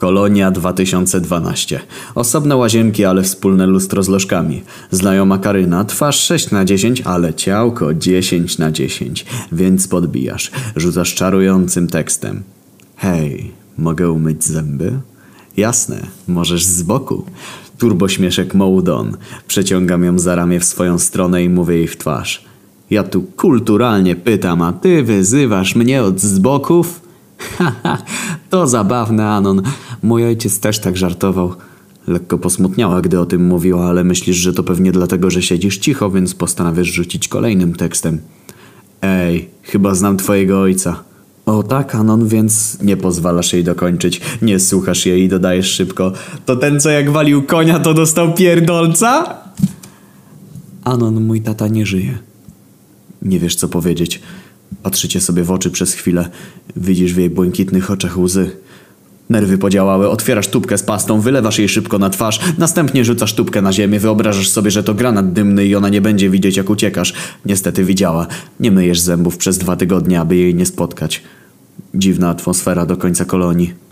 Kolonia 2012. Osobne łazienki, ale wspólne lustro z lożkami. Znajoma Karyna, twarz 6 na 10, ale ciałko 10 na 10. Więc podbijasz. Rzucasz czarującym tekstem. Hej, mogę umyć zęby? Jasne, możesz z boku. Turbośmieszek Mołdon. Przeciągam ją za ramię w swoją stronę i mówię jej w twarz. Ja tu kulturalnie pytam, a ty wyzywasz mnie od zboków? Haha, to zabawne, Anon. Mój ojciec też tak żartował. Lekko posmutniała, gdy o tym mówiła, ale myślisz, że to pewnie dlatego, że siedzisz cicho, więc postanawiasz rzucić kolejnym tekstem. Ej, chyba znam twojego ojca. O tak, Anon, więc nie pozwalasz jej dokończyć. Nie słuchasz jej i dodajesz szybko. To ten, co jak walił konia, to dostał pierdolca? Anon, mój tata nie żyje. Nie wiesz, co powiedzieć. Patrzycie sobie w oczy przez chwilę. Widzisz w jej błękitnych oczach łzy. Nerwy podziałały, otwierasz tubkę z pastą, wylewasz jej szybko na twarz, następnie rzucasz tubkę na ziemię, wyobrażasz sobie, że to granat dymny i ona nie będzie widzieć jak uciekasz. Niestety widziała. Nie myjesz zębów przez dwa tygodnie, aby jej nie spotkać. Dziwna atmosfera do końca kolonii.